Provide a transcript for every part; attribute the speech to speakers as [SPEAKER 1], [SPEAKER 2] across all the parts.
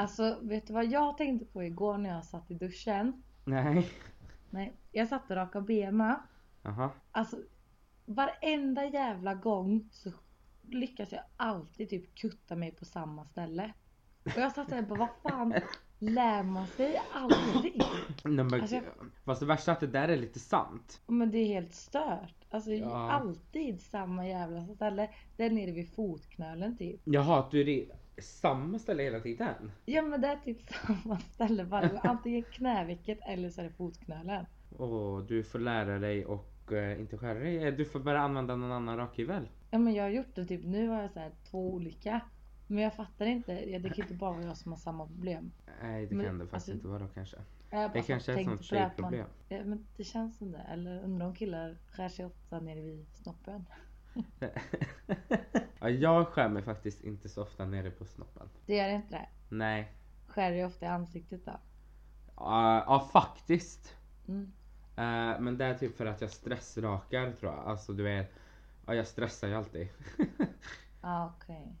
[SPEAKER 1] Alltså vet du vad jag tänkte på igår när jag satt i duschen?
[SPEAKER 2] Nej.
[SPEAKER 1] Nej, jag satt och rakade bena.
[SPEAKER 2] Jaha.
[SPEAKER 1] Alltså varenda jävla gång så lyckas jag alltid typ kutta mig på samma ställe. Och jag satt där och bara, vad fan lär man sig aldrig?
[SPEAKER 2] Nej, men,
[SPEAKER 1] Alltså, jag-
[SPEAKER 2] Fast det värsta är att det där är lite sant.
[SPEAKER 1] Men det är helt stört. Alltså
[SPEAKER 2] Ja.
[SPEAKER 1] alltid samma jävla ställe. Där nere vid fotknölen typ.
[SPEAKER 2] Jaha, att du är samma ställe hela tiden?
[SPEAKER 1] Ja men det är typ samma ställe gång. Antingen knävecket eller så är det fotknölen.
[SPEAKER 2] Och du får lära dig och eh, inte skära dig. Eh, Du får börja använda någon annan rakhyvel.
[SPEAKER 1] Ja men jag har gjort det typ, nu har jag så här två olika. Men jag fattar inte, det kan inte bara vara jag som har samma problem.
[SPEAKER 2] Nej det
[SPEAKER 1] Men,
[SPEAKER 2] kan det faktiskt
[SPEAKER 1] alltså,
[SPEAKER 2] inte vara kanske.
[SPEAKER 1] Jag bara
[SPEAKER 2] Det kanske är ett sånt
[SPEAKER 1] man-
[SPEAKER 2] tjejproblem.
[SPEAKER 1] Ja, men det känns som det. Eller undrar om killar skär sig ofta nere vid snoppen.
[SPEAKER 2] Ja, jag skär mig faktiskt inte så ofta nere på snoppen.
[SPEAKER 1] Det gör inte det.
[SPEAKER 2] Nej.
[SPEAKER 1] Skär dig ofta i ansiktet då.
[SPEAKER 2] Ja, ja faktiskt.
[SPEAKER 1] Mm.
[SPEAKER 2] Eh, men det är typ för att jag stressrakar tror jag. Alltså du vet. Ja, jag stressar ju alltid.
[SPEAKER 1] Ja okej.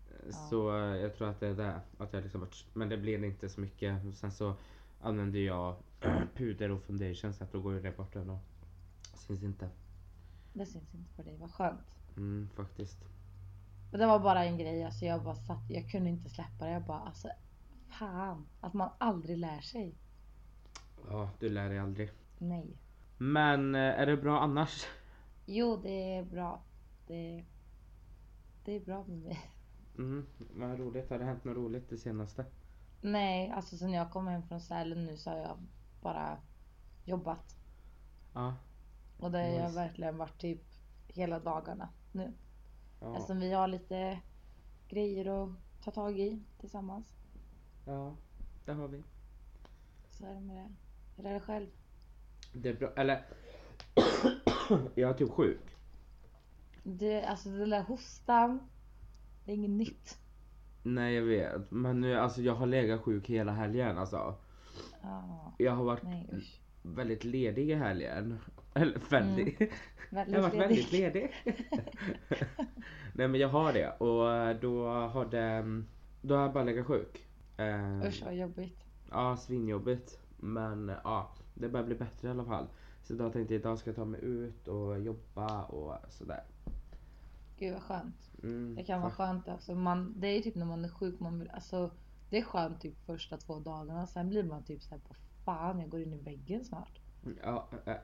[SPEAKER 2] Så eh, jag tror att det är det. Att jag liksom, men det blir inte så mycket. Och Sen så använder jag puder och foundation så att då går det bort ändå. Syns inte.
[SPEAKER 1] Det syns inte på dig, vad skönt.
[SPEAKER 2] Mm, faktiskt.
[SPEAKER 1] Och det var bara en grej, alltså jag bara satt, jag kunde inte släppa det. Jag bara alltså fan, att man aldrig lär sig.
[SPEAKER 2] Ja, du lär dig aldrig.
[SPEAKER 1] Nej.
[SPEAKER 2] Men eh, är det bra annars?
[SPEAKER 1] Jo det är bra. Det, det är bra med mig.
[SPEAKER 2] Mm, vad roligt. Har det hänt något roligt det senaste?
[SPEAKER 1] Nej, alltså sen jag kom hem från Sälen nu så har jag bara jobbat.
[SPEAKER 2] Ja.
[SPEAKER 1] Och det har jag
[SPEAKER 2] Nice.
[SPEAKER 1] verkligen varit typ hela dagarna nu.
[SPEAKER 2] Ja.
[SPEAKER 1] Eftersom vi har lite grejer att ta tag i tillsammans.
[SPEAKER 2] ja, det har vi.
[SPEAKER 1] Så är det med det. Hur är det själv?
[SPEAKER 2] Det är bra. Eller. jag är typ sjuk.
[SPEAKER 1] Det, alltså den där hostan. Det är inget nytt.
[SPEAKER 2] Nej jag vet. Men nu, alltså jag har legat sjuk hela helgen alltså.
[SPEAKER 1] Ja,
[SPEAKER 2] Jag har varit
[SPEAKER 1] nej
[SPEAKER 2] väldigt ledig i helgen. Eller väldigt.
[SPEAKER 1] Väldigt
[SPEAKER 2] Jag har varit väldigt ledig. Nej men jag har det och eh, då har det, då har jag bara legat sjuk. Eh,
[SPEAKER 1] Usch vad jobbigt.
[SPEAKER 2] Ja, svinjobbigt. Men ja, det börjar bli bättre i alla fall. Så idag tänkte jag idag ska jag ta mig ut och jobba och sådär.
[SPEAKER 1] Gud vad skönt.
[SPEAKER 2] Mm,
[SPEAKER 1] Det kan vara skönt också. Man, det är ju typ när man är sjuk, man, vill- alltså, det är skönt typ första två dagarna. Sen blir man typ såhär, på fan jag går in i väggen snart.
[SPEAKER 2] Ja, äh,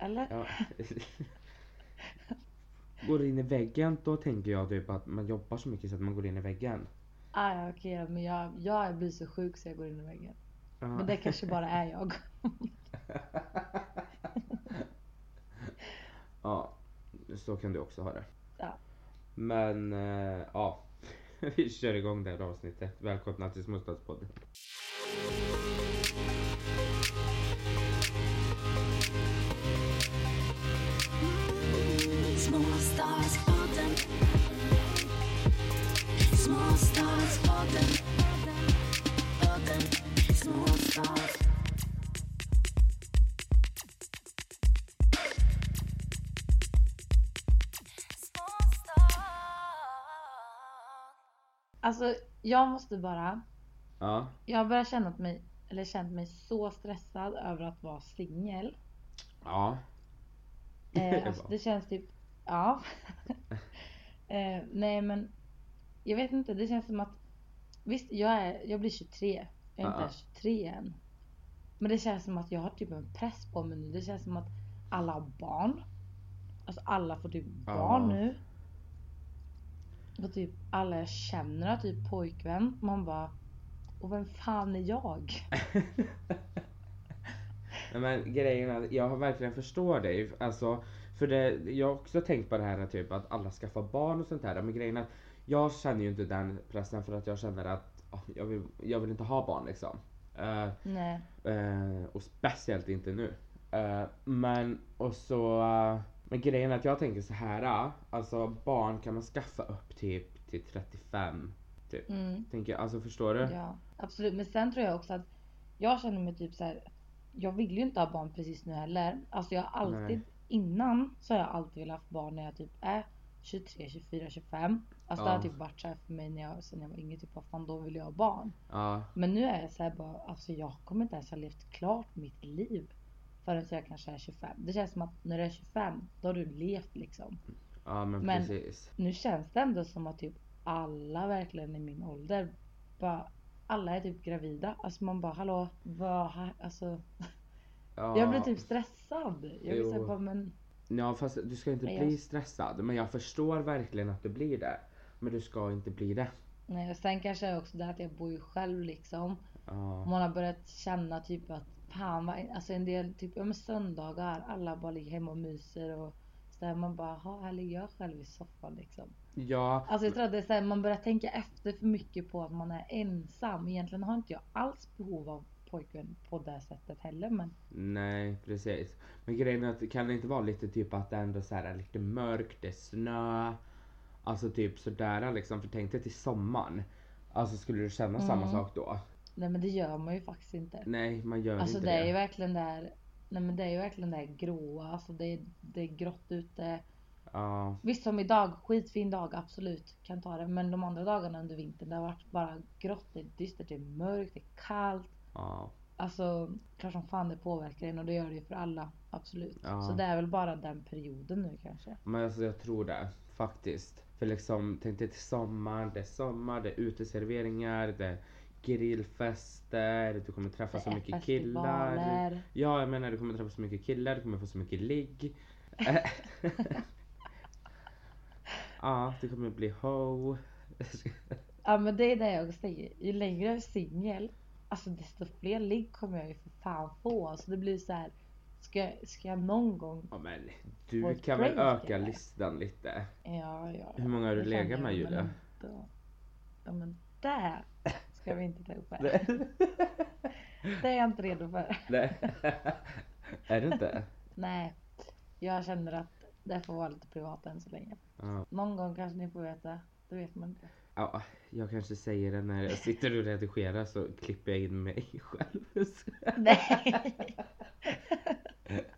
[SPEAKER 1] Eller?
[SPEAKER 2] ja. Går in i väggen, då tänker jag typ att man jobbar så mycket så att man går in i väggen.
[SPEAKER 1] Ah, ja okej men jag, jag blir så sjuk så jag går in i väggen.
[SPEAKER 2] Ja.
[SPEAKER 1] Men det kanske bara är jag.
[SPEAKER 2] ja, så kan du också ha det.
[SPEAKER 1] Ja.
[SPEAKER 2] Men eh, ja, vi kör igång det här avsnittet. Välkomna till Småstadspodden.
[SPEAKER 3] Småstadspodden
[SPEAKER 1] Alltså jag måste bara,
[SPEAKER 2] Ja,
[SPEAKER 1] jag har börjat känna mig, eller känt mig så stressad över att vara singel.
[SPEAKER 2] ja.
[SPEAKER 1] Eh, alltså, det känns typ, ja. eh, nej men, jag vet inte, det känns som att, visst jag, är, jag blir 23, jag är inte ens 23 än. Men det känns som att jag har typ en press på mig nu. Det känns som att alla har barn. Alltså alla får typ barn nu. Och typ alla jag känner har typ pojkvän. Man bara, och vem fan är jag?
[SPEAKER 2] Nej, men grejen är jag har verkligen förstår dig. Alltså, för det, jag har också tänkt på det här typ att alla skaffar barn och sånt där. Men grejen är att jag känner ju inte den pressen för att jag känner att jag, vill, jag vill inte ha barn liksom. Eh,
[SPEAKER 1] Nej.
[SPEAKER 2] eh, och speciellt inte nu. Eh, men och så Men grejen är att jag tänker så här. Alltså barn kan man skaffa upp typ till 35. Typ.
[SPEAKER 1] Mm.
[SPEAKER 2] Tänker, jag. alltså förstår du?
[SPEAKER 1] Ja, absolut. Men sen tror jag också att jag känner mig typ så här. Jag vill ju inte ha barn precis nu heller. Alltså jag har alltid,
[SPEAKER 2] Nej.
[SPEAKER 1] innan så har jag alltid velat ha barn när jag typ är 23, 24, 25. Alltså det
[SPEAKER 2] Ja.
[SPEAKER 1] har typ varit så här för mig när jag, sen jag var yngre. Typ vad fan då vill jag ha barn.
[SPEAKER 2] Ja,
[SPEAKER 1] Men nu är jag så här bara, alltså jag kommer inte ens ha levt klart mitt liv. Förrän jag kanske är 25. Det känns som att när du är 25, då har du levt liksom.
[SPEAKER 2] ja men,
[SPEAKER 1] Men-
[SPEAKER 2] precis.
[SPEAKER 1] Nu känns det ändå som att typ alla verkligen i min ålder bara alla är typ gravida. Alltså man bara hallå, vad, alltså
[SPEAKER 2] Ja,
[SPEAKER 1] jag blir typ stressad. Jag blir såhär bara men
[SPEAKER 2] ja fast du ska inte bli
[SPEAKER 1] jag-
[SPEAKER 2] stressad. Men jag förstår verkligen att du blir det. Men du ska inte bli det.
[SPEAKER 1] nej. Och sen kanske är också det att jag bor ju själv liksom.
[SPEAKER 2] Ja,
[SPEAKER 1] Man har börjat känna typ att fan vad, alltså en del typ, ja men söndagar, alla bara ligger hemma och myser och så där man bara, "Ha, här ligger jag själv i soffan liksom.
[SPEAKER 2] ja
[SPEAKER 1] Alltså jag tror att det är så här, man börjar tänka efter för mycket på att man är ensam. Egentligen har inte jag alls behov av pojkvän på det sättet heller men
[SPEAKER 2] nej precis. Men grejen är att kan det inte vara lite typ att det ändå så här är lite mörkt, det är snö. Alltså typ sådär liksom. För tänk dig till sommaren. Alltså skulle du känna samma
[SPEAKER 1] Mm.
[SPEAKER 2] sak då?
[SPEAKER 1] nej men det gör man ju faktiskt inte.
[SPEAKER 2] Nej man gör
[SPEAKER 1] Alltså
[SPEAKER 2] inte
[SPEAKER 1] det
[SPEAKER 2] det.
[SPEAKER 1] är ju verkligen där, nej men det är ju verkligen det här gråa, alltså det är, det är grått ute.
[SPEAKER 2] Ja,
[SPEAKER 1] Visst som idag, skitfin dag absolut, kan ta det. Men de andra dagarna under vintern det har varit bara grått, det är dystert, det är mörkt, det är kallt.
[SPEAKER 2] Ja.
[SPEAKER 1] Alltså klart som fan det påverkar en och det gör det ju för alla, absolut.
[SPEAKER 2] Ja.
[SPEAKER 1] Så det är väl bara den perioden nu kanske.
[SPEAKER 2] Men alltså jag tror det faktiskt. För liksom tänk dig till sommar, det är sommar, det är uteserveringar, det är grillfester, du kommer träffa
[SPEAKER 1] Det
[SPEAKER 2] så mycket killar. Ja jag menar du kommer träffa så mycket killar, du kommer få så mycket ligg. ja, du kommer bli ho.
[SPEAKER 1] Ja men det är det jag säger. Ju längre jag är singel, alltså desto fler ligg kommer jag ju för fan få. Alltså det blir så här. Ska, ska jag någon gång...
[SPEAKER 2] Ja men du kan väl öka
[SPEAKER 1] eller?
[SPEAKER 2] listan lite.
[SPEAKER 1] Ja, ja.
[SPEAKER 2] Hur många har du legat med, Julia?
[SPEAKER 1] ändå. Ja men det ska vi inte ta upp här. Det är jag inte redo för.
[SPEAKER 2] Nej. är du inte?
[SPEAKER 1] Nej, jag känner att det får vara lite privat än så länge.
[SPEAKER 2] Ja.
[SPEAKER 1] Någon gång kanske ni får veta. Det vet man inte.
[SPEAKER 2] Ja, jag kanske säger det när jag sitter och redigerar så klipper jag in mig själv.
[SPEAKER 1] Nej.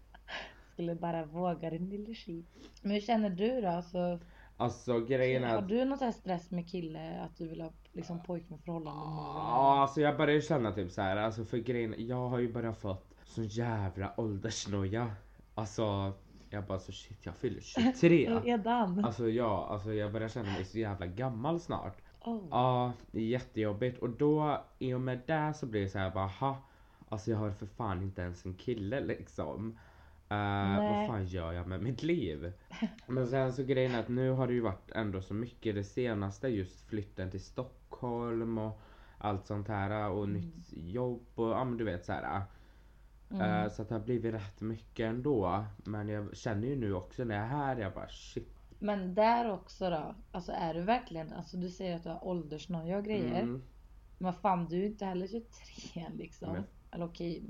[SPEAKER 1] Skulle bara våga din lille skit. Men hur känner du då? Alltså,
[SPEAKER 2] Alltså grejen är
[SPEAKER 1] har du något så här stress med kille? Att du vill ha liksom pojkvän förhållande?
[SPEAKER 2] Ja, alltså jag börjar känna typ så här, alltså för grejen, jag har ju bara fått sån jävla åldersnoja. Alltså, jag bara så shit jag fyller 23.
[SPEAKER 1] Redan?
[SPEAKER 2] Alltså ja, alltså jag börjar känna mig så jävla gammal snart.
[SPEAKER 1] Oh.
[SPEAKER 2] Ja, det är jättejobbigt och då i och med det så blir det så här bara ha, Alltså jag har för fan inte ens en kille liksom. Uh, vad fan gör jag med mitt liv? Men sen så grejen är att nu har det ju varit ändå så mycket det senaste just flytten till Stockholm och allt sånt här och
[SPEAKER 1] Mm.
[SPEAKER 2] nytt jobb och ja men du vet så här.
[SPEAKER 1] Mm.
[SPEAKER 2] Eh, så att det har blivit rätt mycket ändå. Men jag känner ju nu också när jag är här, jag bara shit.
[SPEAKER 1] Men där också då? Alltså är du verkligen, alltså du säger att du har åldersnoja och grejer.
[SPEAKER 2] Mm,
[SPEAKER 1] Men fan du är inte heller 23 liksom.
[SPEAKER 2] Men-
[SPEAKER 1] Eller okej,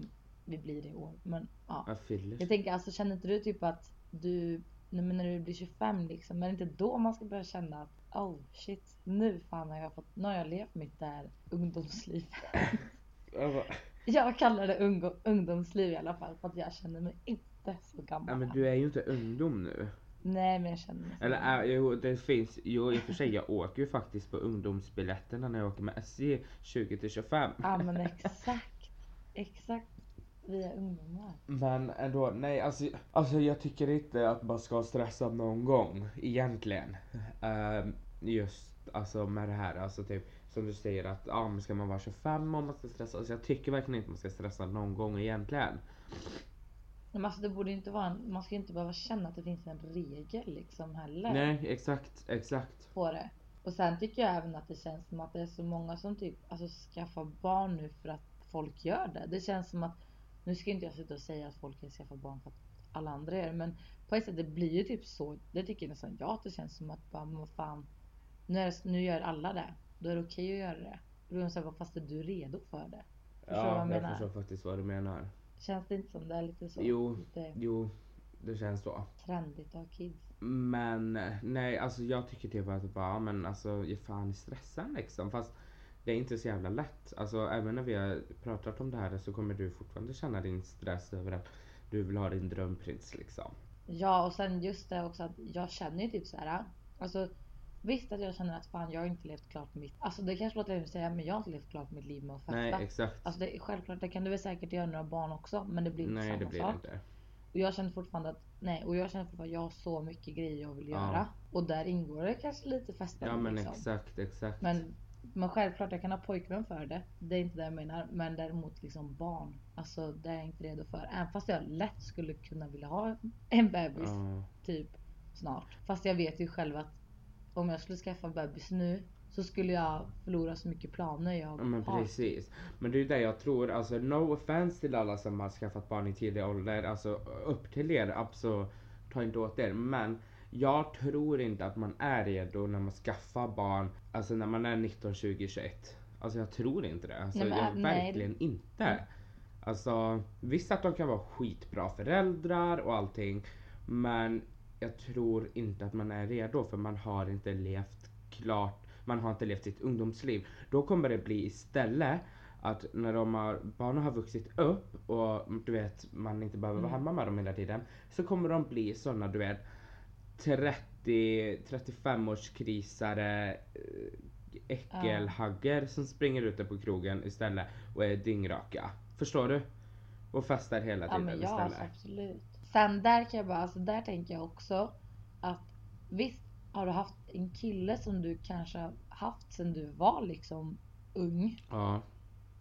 [SPEAKER 1] vi blir det i år. Men ja.
[SPEAKER 2] jag
[SPEAKER 1] Jag tänker alltså känner inte du typ att du, men när du blir 25 liksom, det inte då man ska börja känna att oh shit, nu fan har jag fått, nu har jag levt mitt där ungdomsliv.
[SPEAKER 2] Jag
[SPEAKER 1] kallar det ung, ungdomsliv i alla fall för att jag känner mig inte så gammal.
[SPEAKER 2] Ja men du är ju inte ungdom nu.
[SPEAKER 1] Nej men jag känner mig så
[SPEAKER 2] Eller
[SPEAKER 1] gammal.
[SPEAKER 2] äh, jo det finns, jo i och för sig jag åker ju faktiskt på ungdomsbiljetterna när jag åker med SJ 20 till 25.
[SPEAKER 1] Ja men exakt. Exakt. Vi är ungdomar.
[SPEAKER 2] Men ändå, nej alltså, alltså jag tycker inte att man ska stressa någon gång egentligen. Ehm, just alltså med det här, alltså typ som du säger att ja, men ska man vara 25 om man ska stressa? Alltså jag tycker verkligen inte man ska stressa någon gång egentligen.
[SPEAKER 1] Men alltså det borde inte vara en, man ska inte behöva känna att det finns en regel liksom heller.
[SPEAKER 2] Nej exakt, exakt.
[SPEAKER 1] på det. Och sen tycker jag även att det känns som att det är så många som typ alltså skaffar barn nu för att folk gör det. Det känns som att, nu ska inte jag sitta och säga att folk skaffar barn för att alla andra gör det. Men på ett sätt det blir ju typ så. Det tycker nästan jag att det känns som att bara, men vad fan. Nu, nu gör alla det. Då är det okej att göra det. Då är fast är du redo för det? Förstår
[SPEAKER 2] Ja,
[SPEAKER 1] jag
[SPEAKER 2] jag
[SPEAKER 1] menar?
[SPEAKER 2] förstår faktiskt vad du menar.
[SPEAKER 1] Känns det inte som det är lite så?
[SPEAKER 2] Jo.
[SPEAKER 1] Lite
[SPEAKER 2] Jo, det känns så.
[SPEAKER 1] trendigt att ha kids.
[SPEAKER 2] Men nej, alltså jag tycker typ att bara, men alltså ge fan i stressen liksom. Fast det är inte så jävla lätt. Alltså även när vi har pratat om det här så kommer du fortfarande känna din stress över att du vill ha din drömprins liksom.
[SPEAKER 1] Ja och sen just det också att jag känner ju typ så här. Alltså visst att jag känner att fan jag har inte levt klart mitt, alltså det kanske låter hemskt att säga men jag har inte levt klart mitt liv med att festa.
[SPEAKER 2] Nej exakt.
[SPEAKER 1] Alltså det självklart, det kan du väl säkert göra har barn också men det blir inte
[SPEAKER 2] Nej
[SPEAKER 1] samma
[SPEAKER 2] det blir
[SPEAKER 1] sak.
[SPEAKER 2] inte.
[SPEAKER 1] Och jag känner fortfarande att, nej och jag känner fortfarande att jag har så mycket grejer jag vill
[SPEAKER 2] Ja.
[SPEAKER 1] göra. Och där ingår det kanske lite festande
[SPEAKER 2] Ja men
[SPEAKER 1] liksom.
[SPEAKER 2] exakt exakt.
[SPEAKER 1] Men, men självklart jag kan ha pojkvän för det. Det är inte det jag menar. Men däremot liksom barn. Alltså det är jag inte redo för. Även fast jag lätt skulle kunna vilja ha en bebis
[SPEAKER 2] Ja.
[SPEAKER 1] typ snart. Fast jag vet ju själv att om jag skulle skaffa bebis nu så skulle jag förlora så mycket planer jag
[SPEAKER 2] Ja men
[SPEAKER 1] har.
[SPEAKER 2] precis. Men det är det jag tror, alltså no offense till alla som har skaffat barn i tidig ålder, alltså upp till er, absolut ta inte åt er. Men jag tror inte att man är redo när man skaffar barn, alltså när man är 19, 20, 21. Alltså jag tror inte det. Alltså
[SPEAKER 1] Nej, men,
[SPEAKER 2] jag,
[SPEAKER 1] äh, nej.
[SPEAKER 2] verkligen inte.
[SPEAKER 1] Mm.
[SPEAKER 2] Alltså visst att de kan vara skitbra föräldrar och allting. Men jag tror inte att man är redo för man har inte levt klart, man har inte levt sitt ungdomsliv. Då kommer det bli istället att när de har, barnen har vuxit upp och du vet man inte behöver vara
[SPEAKER 1] Mm.
[SPEAKER 2] hemma med dem hela tiden. Så kommer de bli såna du vet 30-35 års krisare äckelhagger som springer ute på krogen istället och är dyngraka. Förstår du? Och festar hela
[SPEAKER 1] Ja
[SPEAKER 2] tiden
[SPEAKER 1] men ja
[SPEAKER 2] istället.
[SPEAKER 1] alltså, absolut. Sen där kan jag bara, alltså där tänker jag också att visst har du haft en kille som du kanske har haft sen du var liksom ung.
[SPEAKER 2] Ja.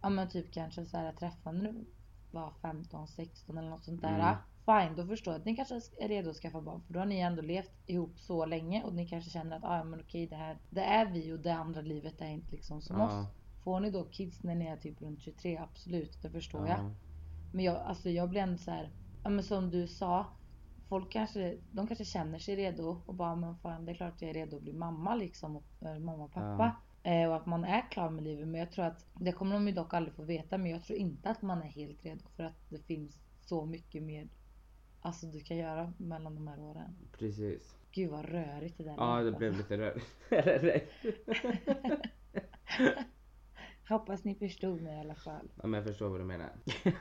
[SPEAKER 1] Ja men typ kanske så här träffade du var 15, 16 eller något sånt där.
[SPEAKER 2] Mm.
[SPEAKER 1] Fine, då förstår jag att ni kanske är redo att skaffa barn. För då har ni ändå levt ihop så länge och ni kanske känner att ah, men okej det här det är vi och det andra livet är inte liksom som
[SPEAKER 2] Ja.
[SPEAKER 1] oss. Får ni då kids när ni är typ runt 23, absolut, det förstår
[SPEAKER 2] ja.
[SPEAKER 1] jag. Men jag, alltså jag blir ändå så här, ja men som du sa. Folk kanske, de kanske känner sig redo och bara men fan det är klart jag är redo att bli mamma liksom. Och, eh, mamma och pappa. Eh, och att man är klar med livet. Men jag tror att, det kommer de ju dock aldrig få veta. Men jag tror inte att man är helt redo. För att det finns så mycket mer Alltså du kan göra mellan de här åren.
[SPEAKER 2] Precis.
[SPEAKER 1] Gud vad rörigt det där
[SPEAKER 2] Ja det blev
[SPEAKER 1] alltså.
[SPEAKER 2] lite rörigt.
[SPEAKER 1] Hoppas ni förstod mig i alla fall.
[SPEAKER 2] ja, men jag förstår vad du menar.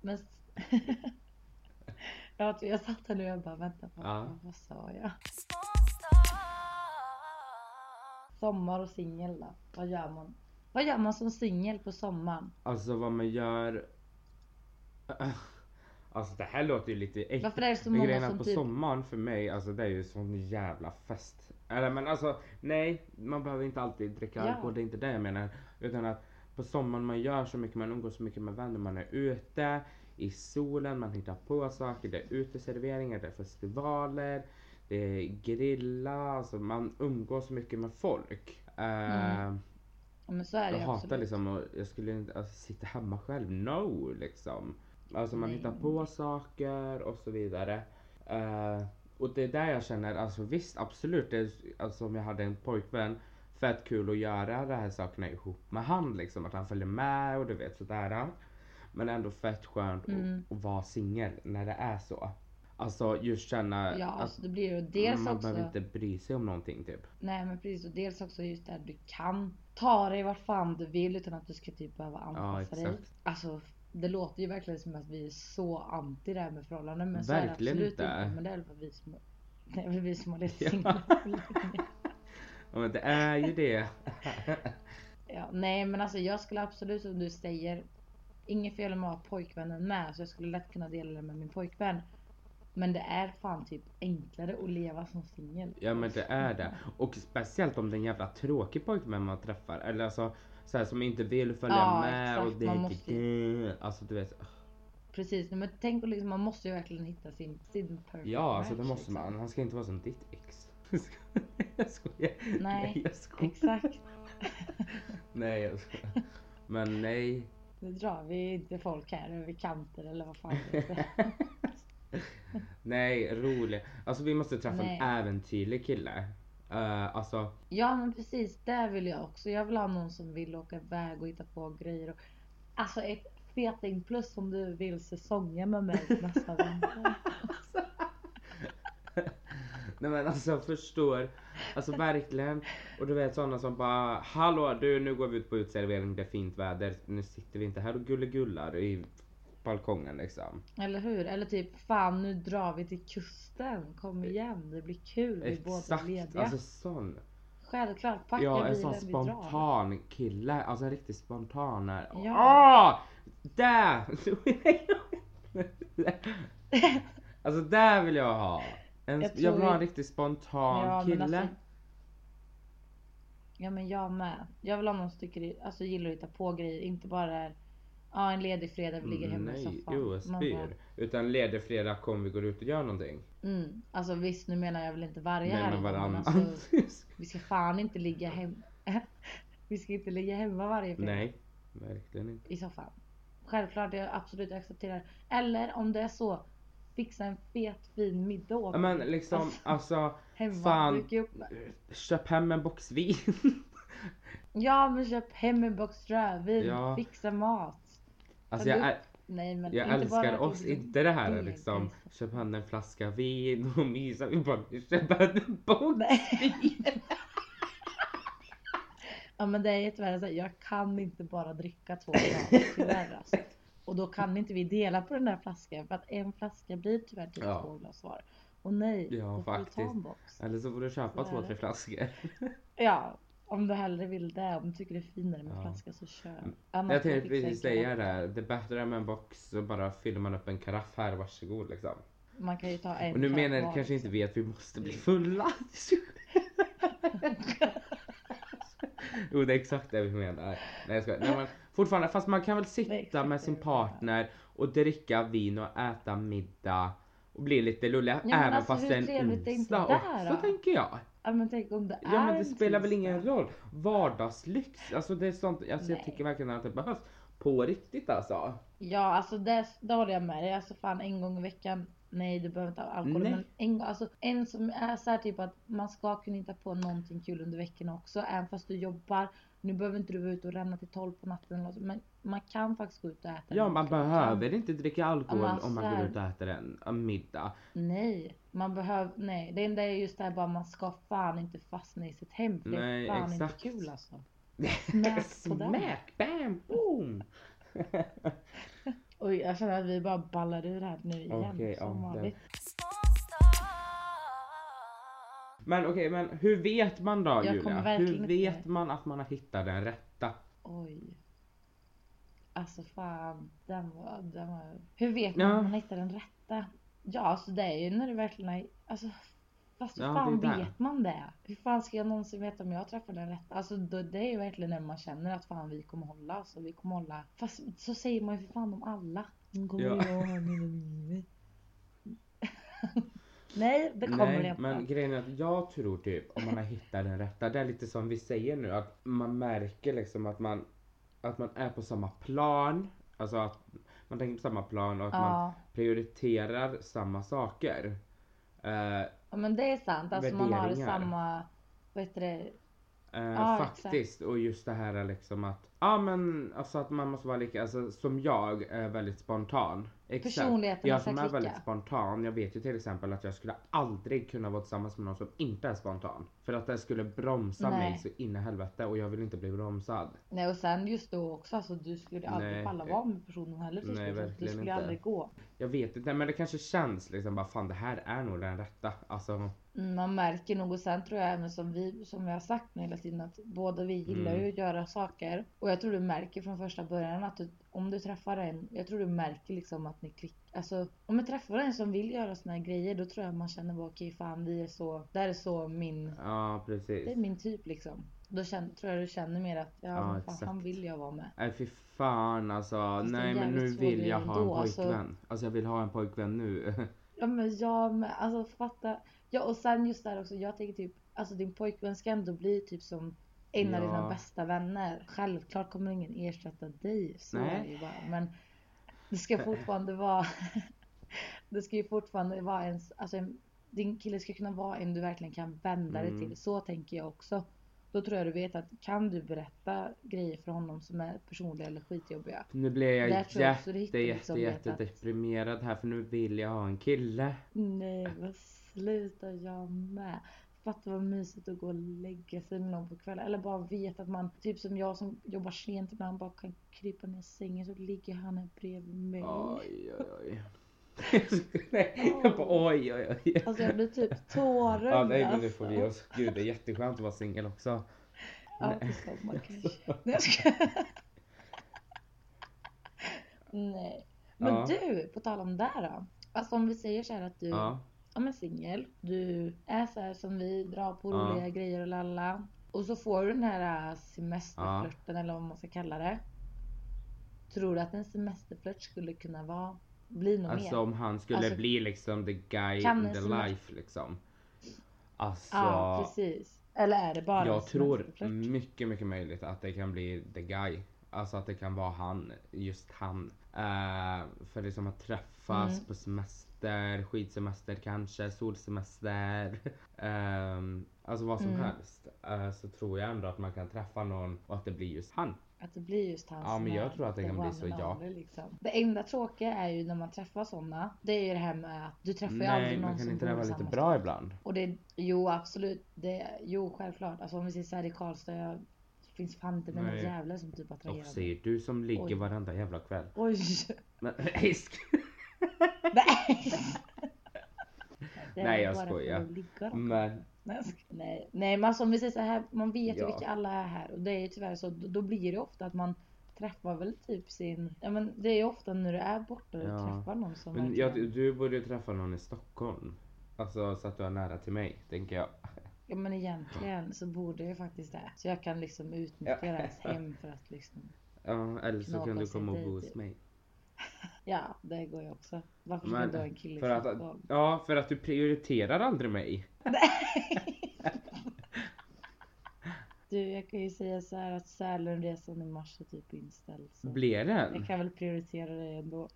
[SPEAKER 1] Men... jag satt här nu och jag bara vänta på
[SPEAKER 2] Ja.
[SPEAKER 1] vad, sa jag? Sommar och singel då? Vad gör man? Vad gör man som singel på sommaren?
[SPEAKER 2] Alltså vad man gör... Alltså det här låter ju lite äckligt.
[SPEAKER 1] Varför är det så
[SPEAKER 2] Men
[SPEAKER 1] många
[SPEAKER 2] grejen
[SPEAKER 1] som
[SPEAKER 2] på
[SPEAKER 1] typ...
[SPEAKER 2] sommaren för mig, alltså det är ju sån jävla fest. Eller men alltså nej, man behöver inte alltid dricka
[SPEAKER 1] Ja.
[SPEAKER 2] alkohol, det är inte det jag menar. Utan att på sommaren man gör så mycket, man umgås så mycket med vänner, man är ute i solen, man hittar på saker, det är uteserveringar, det är festivaler, det är grilla, alltså man umgås så mycket med folk.
[SPEAKER 1] Mm. Ja, men så är det
[SPEAKER 2] jag hatar liksom att, jag skulle inte alltså, sitta hemma själv, no liksom. Alltså man
[SPEAKER 1] Nej.
[SPEAKER 2] hittar på saker och så vidare. Eh, och det är där jag känner, alltså visst absolut, det är, alltså om jag hade en pojkvän, fett kul att göra de här sakerna ihop med han liksom, att han följer med och du vet sådär. Men ändå fett skönt
[SPEAKER 1] Mm.
[SPEAKER 2] att, att vara singel när det är så. Alltså just känna
[SPEAKER 1] Ja,
[SPEAKER 2] att
[SPEAKER 1] det blir ju dels
[SPEAKER 2] man
[SPEAKER 1] också...
[SPEAKER 2] behöver inte bry sig om någonting typ.
[SPEAKER 1] Nej men precis och dels också just det här du kan ta dig vart fan du vill utan att du ska typ behöva anpassa dig.
[SPEAKER 2] exakt.
[SPEAKER 1] Alltså det låter ju verkligen som att vi är så anti det här med förhållanden men så är det
[SPEAKER 2] Verkligen
[SPEAKER 1] absolut
[SPEAKER 2] inte.
[SPEAKER 1] inte. Men det är väl vi som, det är väl vi som har levt
[SPEAKER 2] Ja.
[SPEAKER 1] singlar.
[SPEAKER 2] Ja men det är ju det.
[SPEAKER 1] Ja, nej men alltså jag skulle absolut som du säger Inget fel med att ha pojkvännen med så jag skulle lätt kunna dela det med min pojkvän. Men det är fan typ enklare att leva som singel.
[SPEAKER 2] Ja men det är det. Och speciellt om det är en jävla tråkig pojkvän man träffar. Eller alltså så här, som inte vill följa
[SPEAKER 1] Ja,
[SPEAKER 2] med
[SPEAKER 1] exakt.
[SPEAKER 2] och det
[SPEAKER 1] Man måste
[SPEAKER 2] inte... Alltså du vet.
[SPEAKER 1] Precis, men tänk på liksom, man måste ju verkligen hitta sin, sin perfect
[SPEAKER 2] Ja alltså det
[SPEAKER 1] match,
[SPEAKER 2] måste
[SPEAKER 1] liksom.
[SPEAKER 2] man. Han ska inte vara som ditt ex. jag skojar.
[SPEAKER 1] Nej,
[SPEAKER 2] jag skojar.
[SPEAKER 1] Exakt.
[SPEAKER 2] Nej jag skojar. Men nej.
[SPEAKER 1] Nu drar vi inte folk här över kanter eller vad fan det heter.
[SPEAKER 2] Nej rolig. Alltså vi måste träffa
[SPEAKER 1] Nej.
[SPEAKER 2] en äventyrlig kille. Uh, alltså
[SPEAKER 1] Ja men precis, det vill jag också. Jag vill ha någon som vill åka iväg och hitta på grejer. Och, alltså ett feting plus om du vill säsongen med mig nästa vinter.
[SPEAKER 2] Nej men alltså jag förstår. Alltså verkligen. Och du vet sådana som bara Hallå du nu går vi ut på utservering det är fint väder. Nu sitter vi inte här och gullegullar i balkongen liksom.
[SPEAKER 1] Eller hur? Eller typ fan nu drar vi till kusten. Kom igen det blir kul. Vi är båda
[SPEAKER 2] Exakt,
[SPEAKER 1] lediga.
[SPEAKER 2] alltså sån.
[SPEAKER 1] Självklart packa
[SPEAKER 2] Ja en
[SPEAKER 1] bilen
[SPEAKER 2] sån
[SPEAKER 1] vi drar.
[SPEAKER 2] spontan kille, alltså en riktigt spontan. Är.
[SPEAKER 1] Ja.
[SPEAKER 2] Åh! Där! alltså där vill jag ha. En,
[SPEAKER 1] Jag
[SPEAKER 2] jag, vill ha en riktigt spontan
[SPEAKER 1] Ja, men
[SPEAKER 2] kille.
[SPEAKER 1] alltså- Ja men jag med. Jag vill ha någon som tycker, alltså gillar att hitta på grejer. Inte bara är, ja en ledig fredag vi ligger hemma i
[SPEAKER 2] Nej,
[SPEAKER 1] soffan.
[SPEAKER 2] jo, jag spyr. Utan ledig fredag kom vi går ut och gör någonting.
[SPEAKER 1] mm. Alltså visst nu menar jag väl inte varje
[SPEAKER 2] Nej
[SPEAKER 1] helg.
[SPEAKER 2] men
[SPEAKER 1] men
[SPEAKER 2] varannan.
[SPEAKER 1] Alltså, vi ska fan inte ligga hemma. vi ska inte ligga hemma varje fredag.
[SPEAKER 2] Nej, verkligen inte.
[SPEAKER 1] i soffan. Självklart, jag absolut accepterar. Eller om det är så, fixa en fet fin middag åt
[SPEAKER 2] Ja men liksom
[SPEAKER 1] Alltså,
[SPEAKER 2] alltså
[SPEAKER 1] hemma,
[SPEAKER 2] fan. köp hem en box vin.
[SPEAKER 1] Ja men köp hem en box rödvin,
[SPEAKER 2] Ja.
[SPEAKER 1] fixa mat.
[SPEAKER 2] Alltså jag, är,
[SPEAKER 1] Nej men
[SPEAKER 2] jag
[SPEAKER 1] inte
[SPEAKER 2] älskar oss,
[SPEAKER 1] det
[SPEAKER 2] inte det här liksom.
[SPEAKER 1] nice.
[SPEAKER 2] Köp hem en flaska vin och mysa. Vi bara köp hem en box vin.
[SPEAKER 1] Ja men det är tyvärr så jag kan inte bara dricka två glas tyvärr alltså. Och då kan inte vi dela på den där flaskan för att en flaska blir tyvärr typ
[SPEAKER 2] Ja.
[SPEAKER 1] två glas var. Och nej,
[SPEAKER 2] Ja,
[SPEAKER 1] då får du ta en box.
[SPEAKER 2] Eller så får du köpa
[SPEAKER 1] Så
[SPEAKER 2] två, tre flaskor.
[SPEAKER 1] Ja, om du hellre vill det, om du tycker det är finare med
[SPEAKER 2] Ja.
[SPEAKER 1] flaska så kör.
[SPEAKER 2] Mm.
[SPEAKER 1] Annars
[SPEAKER 2] Jag tänkte precis säga det. Det är bättre med en box så bara fyller man upp en karaff här, varsågod liksom.
[SPEAKER 1] Man kan ju ta en
[SPEAKER 2] Och nu menar
[SPEAKER 1] var,
[SPEAKER 2] kanske
[SPEAKER 1] liksom.
[SPEAKER 2] inte vi att vi måste bli fulla. Jo det är exakt det vi menar. Nej jag skojar. Nej, men fortfarande, fast man kan väl sitta med sin partner och dricka vin och äta middag och bli lite lulliga
[SPEAKER 1] men
[SPEAKER 2] även
[SPEAKER 1] alltså,
[SPEAKER 2] fast det är en onsdag också
[SPEAKER 1] då?
[SPEAKER 2] tänker jag.
[SPEAKER 1] Ja men tänk om det är
[SPEAKER 2] Ja men det spelar väl ingen roll. Vardagslyx, alltså det är sånt, alltså jag tycker verkligen att det behövs. På riktigt alltså.
[SPEAKER 1] Ja alltså det, det håller jag med dig. Alltså fan en gång i veckan. Nej du behöver inte ha alkohol.
[SPEAKER 2] Nej.
[SPEAKER 1] Men en, alltså, en som är så här typ att man ska kunna hitta på någonting kul under veckorna också. Även fast du jobbar. Nu behöver inte du vara ute och ränna till 12 på natten. eller något, Men man kan faktiskt gå ut och äta.
[SPEAKER 2] Ja man behöver inte dricka alkohol
[SPEAKER 1] men
[SPEAKER 2] om man
[SPEAKER 1] så
[SPEAKER 2] går ut och äter en, en middag.
[SPEAKER 1] Nej, man behöver, nej. Det enda är just det här bara man ska fan inte fastna i sitt hem. För det är fan
[SPEAKER 2] exakt.
[SPEAKER 1] inte kul alltså. Smack på den.
[SPEAKER 2] Smack, bam, boom!
[SPEAKER 1] Oj, jag känner att vi bara ballar ur här nu igen.
[SPEAKER 2] Okej,
[SPEAKER 1] som
[SPEAKER 2] ja,
[SPEAKER 1] vanligt.
[SPEAKER 2] Men okej, men hur vet man då
[SPEAKER 1] Jag
[SPEAKER 2] Julia? Hur
[SPEAKER 1] inte-
[SPEAKER 2] vet man att man har hittat den rätta?
[SPEAKER 1] Oj. Alltså fan, den var, den var... Hur vet
[SPEAKER 2] Ja.
[SPEAKER 1] man om man hittar den rätta? Ja, alltså det är ju när det verkligen är... Alltså, fast hur
[SPEAKER 2] Ja,
[SPEAKER 1] fan
[SPEAKER 2] det
[SPEAKER 1] vet man det? Hur fan ska jag någonsin veta om jag träffar den rätta? Alltså då, det är ju verkligen när man känner att fan vi kommer hålla. Alltså vi kommer hålla. Fast så säger man ju för fan om alla.
[SPEAKER 2] Ja.
[SPEAKER 1] och Nej, det kommer
[SPEAKER 2] Nej,
[SPEAKER 1] det inte.
[SPEAKER 2] men grejen är att jag tror typ om man har hittat den rätta, det är lite som vi säger nu att man märker liksom att man att man är på samma plan, alltså att man tänker på samma plan och att man
[SPEAKER 1] Ja.
[SPEAKER 2] prioriterar samma saker. Eh,
[SPEAKER 1] ja, men det är sant. Alltså man har samma, vad heter det?
[SPEAKER 2] Eh,
[SPEAKER 1] exakt.
[SPEAKER 2] faktiskt. Och just det här är liksom att, ja men alltså att man måste vara lika, alltså som jag är väldigt spontan. Exakt.
[SPEAKER 1] Personligheten
[SPEAKER 2] Jag som är väldigt spontan, jag vet ju till exempel att jag skulle aldrig kunna vara tillsammans med någon som inte är spontan. För att det skulle bromsa
[SPEAKER 1] Nej.
[SPEAKER 2] mig så in i helvete och jag vill inte bli bromsad.
[SPEAKER 1] Nej och sen just då också, alltså du skulle aldrig
[SPEAKER 2] Nej.
[SPEAKER 1] palla vara med personen heller till
[SPEAKER 2] Nej,
[SPEAKER 1] slut. Det
[SPEAKER 2] verkligen
[SPEAKER 1] skulle
[SPEAKER 2] inte.
[SPEAKER 1] aldrig gå.
[SPEAKER 2] Jag vet inte men det kanske känns liksom bara fan det här är nog den rätta. Alltså,
[SPEAKER 1] Man märker nog och sen tror jag även som vi, som jag har sagt nu hela tiden att båda vi gillar
[SPEAKER 2] Mm.
[SPEAKER 1] ju att göra saker. Och jag tror du märker från första början att du, om du träffar en, jag tror du märker liksom att ni klickar. Alltså om jag träffar en som vill göra såna här grejer då tror jag man känner bara okej fan vi är så, det här är så min,
[SPEAKER 2] ja precis.
[SPEAKER 1] det är min typ liksom. Då känner, tror jag du känner mer att ja,
[SPEAKER 2] Ja,
[SPEAKER 1] fan, han vill jag vara med.
[SPEAKER 2] Nej fy fan alltså. Nej men nu vill jag ha en
[SPEAKER 1] alltså.
[SPEAKER 2] pojkvän. Alltså jag vill ha en pojkvän nu.
[SPEAKER 1] Ja men jag med, alltså fatta. Ja och sen just där också, jag tänker typ, alltså din pojkvän ska ändå bli typ som en av
[SPEAKER 2] Ja.
[SPEAKER 1] dina bästa vänner. Självklart kommer ingen ersätta dig, så
[SPEAKER 2] Nej.
[SPEAKER 1] är det ju bara. Men det ska fortfarande vara, det ska ju fortfarande vara ens, alltså en, din kille ska kunna vara en du verkligen kan vända dig
[SPEAKER 2] Mm.
[SPEAKER 1] till. Så tänker jag också. Då tror jag du vet att kan du berätta grejer för honom som är personliga eller skitjobbiga.
[SPEAKER 2] Nu blir jag jätte, jätte,
[SPEAKER 1] liksom
[SPEAKER 2] jätte
[SPEAKER 1] vet att-
[SPEAKER 2] deprimerad här för nu vill jag ha en kille.
[SPEAKER 1] Nej men sluta jag med. Fatta vad mysigt att gå och lägga sig med någon på kvällen. Eller bara veta att man, typ som jag som jobbar sent ibland, bara kan krypa ner i sängen så ligger han här bredvid mig.
[SPEAKER 2] Oj oj oj. nej, jag bara oj oj oj.
[SPEAKER 1] Alltså jag blir typ tårögd
[SPEAKER 2] Ja nej men nu
[SPEAKER 1] alltså.
[SPEAKER 2] får vi oss. Gud det är jätteskönt att vara singel också.
[SPEAKER 1] Ja, till sommar kanske. Nej, jag skojar. Nej. Men
[SPEAKER 2] Ja.
[SPEAKER 1] du, på tal om det då. Alltså om vi säger så här att du
[SPEAKER 2] Ja.
[SPEAKER 1] Ja men singel, du är så här som vi, drar på
[SPEAKER 2] Ja.
[SPEAKER 1] roliga grejer och lalla. Och så får du den här äh, semesterflörten eller vad man ska kalla det. Tror du att en semesterflört skulle kunna vara, bli något
[SPEAKER 2] Alltså
[SPEAKER 1] mer?
[SPEAKER 2] om han skulle
[SPEAKER 1] Alltså,
[SPEAKER 2] bli liksom the guy in the life liksom. Alltså.
[SPEAKER 1] Ja precis. Eller är det bara
[SPEAKER 2] Jag tror mycket, mycket möjligt att det kan bli the guy. Alltså att det kan vara han, just han. Eh, för liksom att träffas
[SPEAKER 1] Mm.
[SPEAKER 2] på semester, skidsemester kanske, solsemester. Ehm, alltså vad som
[SPEAKER 1] Mm.
[SPEAKER 2] helst. Eh, så tror jag ändå att man kan träffa någon och att det blir just han.
[SPEAKER 1] Att det blir just han
[SPEAKER 2] Ja, men jag tror att det kan bli så, ja.
[SPEAKER 1] Liksom. Det enda tråkiga är ju när man träffar sådana. Det är ju det här med att du träffar ju
[SPEAKER 2] Nej,
[SPEAKER 1] aldrig någon
[SPEAKER 2] kan
[SPEAKER 1] som
[SPEAKER 2] inte
[SPEAKER 1] bor
[SPEAKER 2] det
[SPEAKER 1] i
[SPEAKER 2] vara lite bra ibland?
[SPEAKER 1] Och det, jo absolut. Det, jo självklart. Alltså om vi säger såhär i Karlstad. Jag, det finns fan inte mina
[SPEAKER 2] Nej.
[SPEAKER 1] jävlar som typ
[SPEAKER 2] Och
[SPEAKER 1] attraherar mig.
[SPEAKER 2] säger du som ligger
[SPEAKER 1] Oj.
[SPEAKER 2] varenda jävla kväll.
[SPEAKER 1] Oj!
[SPEAKER 2] Men, hisk.
[SPEAKER 1] Nej!
[SPEAKER 2] Nej, jag skojar. Men
[SPEAKER 1] Nej. Nej, men alltså om vi säger så här, man vet ju
[SPEAKER 2] Ja.
[SPEAKER 1] vilka alla är här och det är ju tyvärr så, då, blir det ofta att man träffar väl typ sin, ja men det är ju ofta när du är borta och
[SPEAKER 2] Ja.
[SPEAKER 1] träffar någon som
[SPEAKER 2] Men jag, du borde ju träffa någon i Stockholm. Alltså så att du är nära till mig, tänker jag.
[SPEAKER 1] ja men egentligen så borde jag faktiskt det. Så jag kan liksom utnyttja
[SPEAKER 2] Ja.
[SPEAKER 1] deras hem för att liksom,
[SPEAKER 2] Ja, eller så kan du komma och bo hos
[SPEAKER 1] typ.
[SPEAKER 2] mig.
[SPEAKER 1] ja det går ju också. Varför ska
[SPEAKER 2] Men
[SPEAKER 1] du ha en kille
[SPEAKER 2] För
[SPEAKER 1] i
[SPEAKER 2] att, ja, för att du prioriterar aldrig mig.
[SPEAKER 1] Du jag kan ju säga så här att Sälenresan i mars är typ inställd. Så.
[SPEAKER 2] Blir den?
[SPEAKER 1] Jag kan väl prioritera det ändå.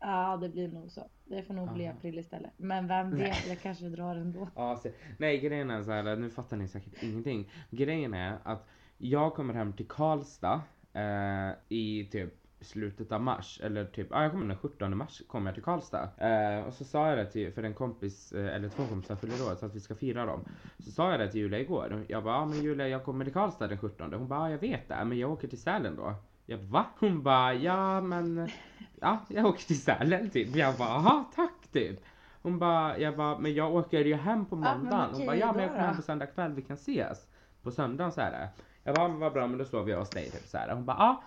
[SPEAKER 1] Ja, det blir nog så. Det får nog bli
[SPEAKER 2] Aha.
[SPEAKER 1] april istället. Men vem vet, jag kanske drar ändå.
[SPEAKER 2] Ja, se, nej grejen är så här, nu fattar ni säkert ingenting. Grejen är att jag kommer hem till Karlstad eh, i typ slutet av mars. Eller typ, ja jag kommer den 17 mars kommer jag till Karlstad. Eh, och så sa jag det till, för en kompis, eh, eller två kompisar fyller år så att vi ska fira dem. Så sa jag det till Julia igår. Jag bara, ja men Julia jag kommer till Karlstad den 17. Hon bara, ja jag vet det men jag åker till Sälen då. Jag bara, va? Hon bara, ja men ja jag åker till Sälen typ. Jag bara, aha tack typ. Hon bara, jag bara, men jag åker ju hem på måndagen. Hon bara, ja men jag kommer hem
[SPEAKER 1] då?"
[SPEAKER 2] på söndag kväll, vi kan ses. På söndagen så här. Jag bara, men vad bra men då sover jag hos dig typ så här. Hon bara, ja.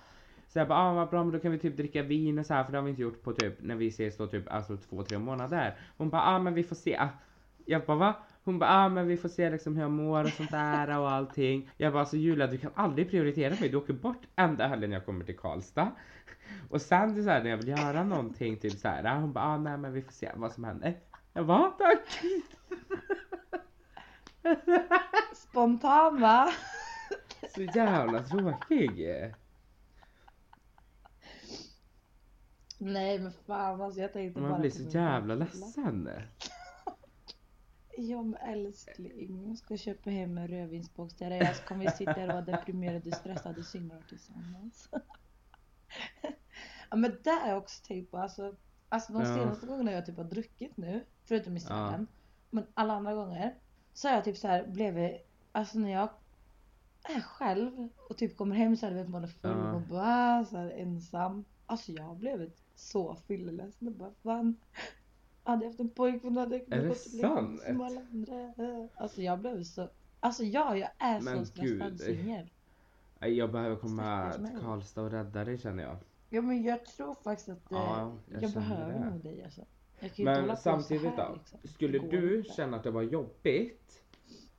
[SPEAKER 2] Så jag bara, ah, vad bra men då kan vi typ dricka vin och så här för det har vi inte gjort på typ när vi ses då typ alltså två, tre månader. Hon bara, ah men vi får se. Jag bara, va? Hon bara, ah men vi får se liksom hur jag mår och sånt där och allting. Jag bara, alltså Julia du kan aldrig prioritera mig. Du åker bort enda helgen jag kommer till Karlstad. Och sen så här, när jag vill göra någonting typ så här. Hon bara, ah nej men vi får se vad som händer. Jag bara, "Ah, tack.
[SPEAKER 1] Spontan va?
[SPEAKER 2] Så jävla tråkig.
[SPEAKER 1] Nej men fan alltså jag tänkte bara
[SPEAKER 2] Man blir så jävla ledsen.
[SPEAKER 1] Ja men älskling, jag ska köpa hem en rödvinsbox till dig så kommer vi sitta här och vara deprimerade, stressade singlar tillsammans. ja men det har jag också tänkt på. Alltså, alltså de
[SPEAKER 2] Ja.
[SPEAKER 1] senaste gångerna jag typ har druckit nu, förutom i Sälen, men alla andra gånger, så har jag typ så här blivit, alltså när jag är själv och typ kommer hem så här, du vet man är full och bara så här ensam. Alltså jag blivit så fylleledsen och bara fan. Hade jag haft en pojkvän hade jag kunnat
[SPEAKER 2] det
[SPEAKER 1] leka
[SPEAKER 2] sant?
[SPEAKER 1] som alla andra. Alltså jag blev så, alltså ja jag är
[SPEAKER 2] Men
[SPEAKER 1] så stressad singel.
[SPEAKER 2] Jag behöver komma till. Karlstad och rädda dig känner jag.
[SPEAKER 1] Ja men jag tror faktiskt att eh,
[SPEAKER 2] Ja,
[SPEAKER 1] jag,
[SPEAKER 2] jag känner
[SPEAKER 1] behöver
[SPEAKER 2] det.
[SPEAKER 1] nog dig alltså. Jag
[SPEAKER 2] Men samtidigt
[SPEAKER 1] här,
[SPEAKER 2] då.
[SPEAKER 1] liksom.
[SPEAKER 2] Skulle
[SPEAKER 1] Det
[SPEAKER 2] du
[SPEAKER 1] inte.
[SPEAKER 2] känna att det var jobbigt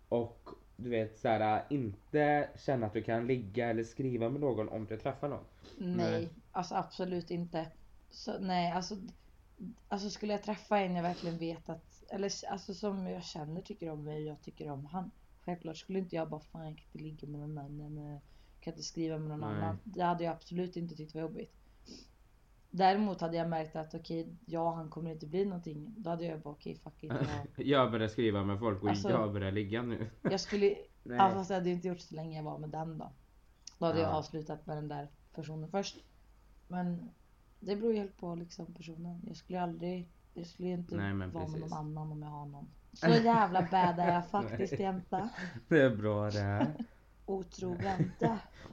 [SPEAKER 2] och du vet såhär inte känna att du kan ligga eller skriva med någon om du träffar någon?
[SPEAKER 1] Nej,
[SPEAKER 2] Nej.
[SPEAKER 1] alltså absolut inte. Så, nej, alltså, alltså skulle jag träffa en jag verkligen vet att, eller alltså som jag känner tycker om mig och jag tycker om han. Självklart skulle inte jag bara fan jag kan inte ligga med någon annan, eh, kan inte skriva med någon
[SPEAKER 2] Nej.
[SPEAKER 1] annan. Det hade jag absolut inte tyckt var jobbigt. Däremot hade jag märkt att okej, ja han kommer inte bli någonting. Då hade jag bara okej fuck it. Jag,
[SPEAKER 2] Jag börjar skriva med folk och
[SPEAKER 1] Alltså-
[SPEAKER 2] jag börjar ligga nu.
[SPEAKER 1] jag skulle,
[SPEAKER 2] Nej.
[SPEAKER 1] ja, fast jag hade inte gjort så länge jag var med den då. Då hade jag
[SPEAKER 2] Ja.
[SPEAKER 1] avslutat med den där personen först. Men det beror ju helt på liksom personen. Jag skulle aldrig, jag skulle inte
[SPEAKER 2] Nej,
[SPEAKER 1] vara med
[SPEAKER 2] precis.
[SPEAKER 1] någon annan om jag har någon. Så jävla bad är jag faktiskt jänta.
[SPEAKER 2] Det är bra det.
[SPEAKER 1] Otrogen.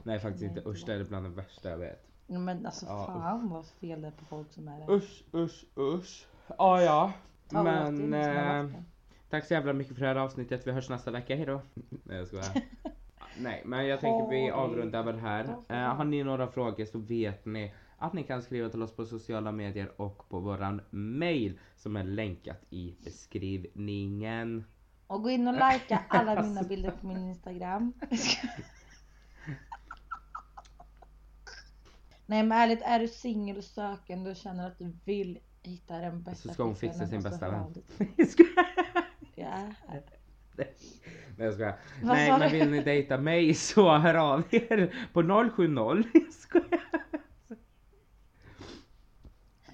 [SPEAKER 2] Nej faktiskt inte Usch det är bland det värsta jag vet.
[SPEAKER 1] Men alltså
[SPEAKER 2] Ja,
[SPEAKER 1] fan vad fel det är på folk som är det.
[SPEAKER 2] Usch usch usch. Ja ja.
[SPEAKER 1] Åt
[SPEAKER 2] Men eh, tack så jävla mycket för det här avsnittet. Vi hörs nästa vecka. Hejdå. Nej jag skojar. Nej men jag tänker vi avrundar väl här.
[SPEAKER 1] Ja,
[SPEAKER 2] Eh, har ni några frågor så vet ni att ni kan skriva till oss på sociala medier och på våran mail som är länkat i beskrivningen.
[SPEAKER 1] Och gå in och likea alla mina bilder på min instagram. Nej men ärligt, är du singel och känner att du vill hitta den bästa
[SPEAKER 2] Så ska hon fixa sin bästa vän.
[SPEAKER 1] här.
[SPEAKER 2] Nej jag skojar.
[SPEAKER 1] Vad
[SPEAKER 2] Nej men vill ni dejta mig så hör av er på 070. Jag skojar.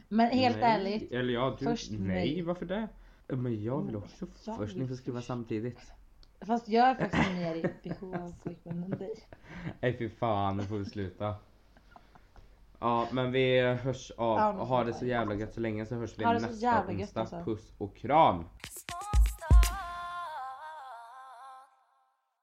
[SPEAKER 1] Men helt
[SPEAKER 2] nej.
[SPEAKER 1] ärligt,
[SPEAKER 2] Eller ja, du,
[SPEAKER 1] först
[SPEAKER 2] nej
[SPEAKER 1] mig.
[SPEAKER 2] varför det? Men jag vill också
[SPEAKER 1] Jag
[SPEAKER 2] först. Ni får skriva
[SPEAKER 1] först.
[SPEAKER 2] samtidigt.
[SPEAKER 1] fast jag är faktiskt mer i behov av pojkvän än dig.
[SPEAKER 2] Nej fy fan, nu får vi sluta. Ja men vi hörs av.
[SPEAKER 1] Ja,
[SPEAKER 2] Ha det
[SPEAKER 1] så
[SPEAKER 2] jävla gött så länge så hörs vi nästa onsdag.
[SPEAKER 1] alltså.
[SPEAKER 2] Puss och kram.